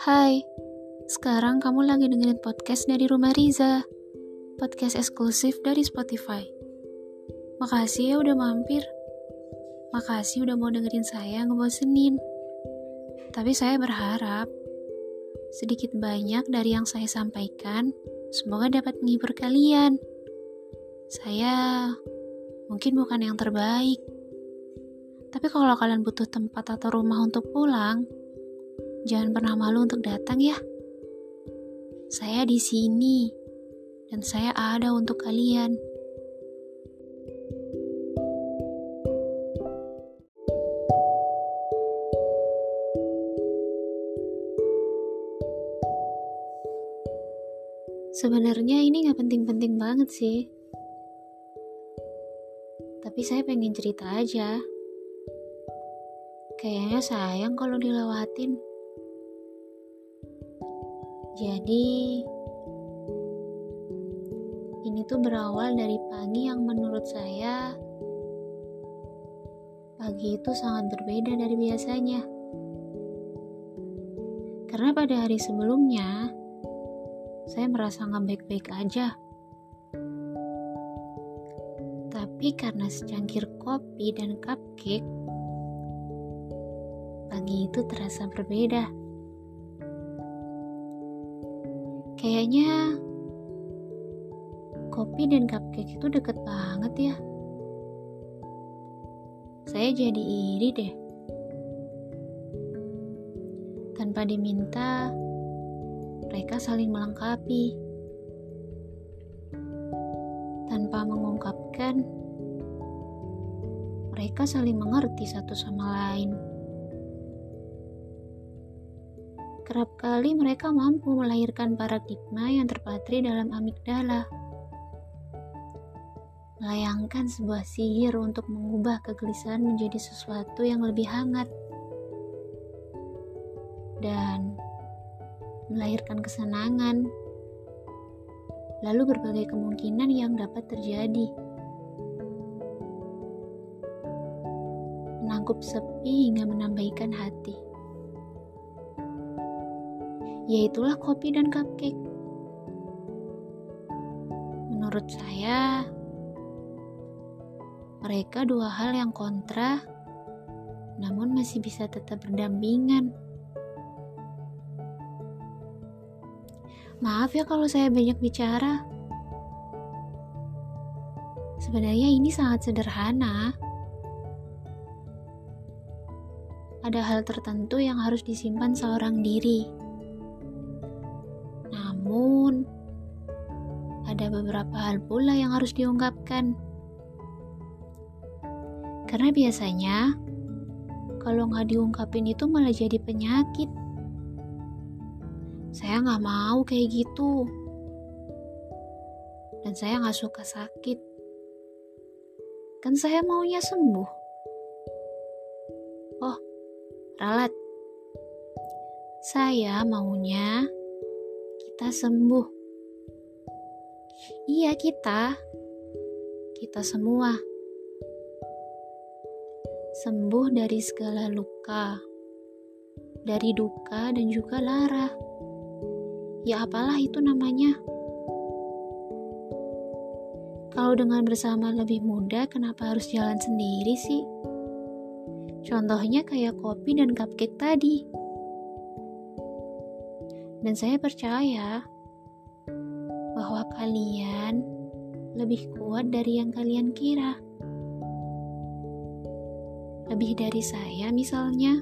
Hai, sekarang kamu lagi dengerin podcast dari Rumah Riza, podcast eksklusif dari Spotify. Makasih ya udah mampir. Makasih udah mau dengerin saya ngebosenin. Tapi saya berharap sedikit banyak dari yang saya sampaikan semoga dapat menghibur kalian. Saya mungkin bukan yang terbaik. Tapi kalau kalian butuh tempat atau rumah untuk pulang, Jangan pernah malu untuk datang ya. Saya di sini dan saya ada untuk kalian. Sebenarnya ini nggak penting-penting banget sih. Tapi saya pengen cerita aja. Kayaknya sayang kalau dilewatin. Jadi, ini tuh berawal dari pagi yang menurut saya pagi itu sangat berbeda dari biasanya. Karena pada hari sebelumnya, saya merasa nggak baik-baik aja. Tapi karena secangkir kopi dan cupcake, pagi itu terasa berbeda. Kayaknya kopi dan cupcake itu deket banget ya. Saya jadi iri deh. Tanpa diminta, mereka saling melengkapi. Tanpa mengungkapkan, mereka saling mengerti satu sama lain. Kerap kali mereka mampu melahirkan paradigma yang terpatri dalam amigdala. Melayangkan sebuah sihir untuk mengubah kegelisahan menjadi sesuatu yang lebih hangat. Dan melahirkan kesenangan. Lalu berbagai kemungkinan yang dapat terjadi. Menangkup sepi hingga menambahkan hati yaitulah kopi dan cupcake. Menurut saya, mereka dua hal yang kontra, namun masih bisa tetap berdampingan. Maaf ya kalau saya banyak bicara. Sebenarnya ini sangat sederhana. Ada hal tertentu yang harus disimpan seorang diri ada beberapa hal pula yang harus diungkapkan. Karena biasanya, kalau nggak diungkapin itu malah jadi penyakit. Saya nggak mau kayak gitu. Dan saya nggak suka sakit. Kan saya maunya sembuh. Oh, ralat. Saya maunya kita sembuh. Iya, kita. Kita semua. Sembuh dari segala luka. Dari duka dan juga lara. Ya apalah itu namanya. Kalau dengan bersama lebih mudah, kenapa harus jalan sendiri sih? Contohnya kayak kopi dan cupcake tadi. Dan saya percaya bahwa kalian lebih kuat dari yang kalian kira. Lebih dari saya, misalnya.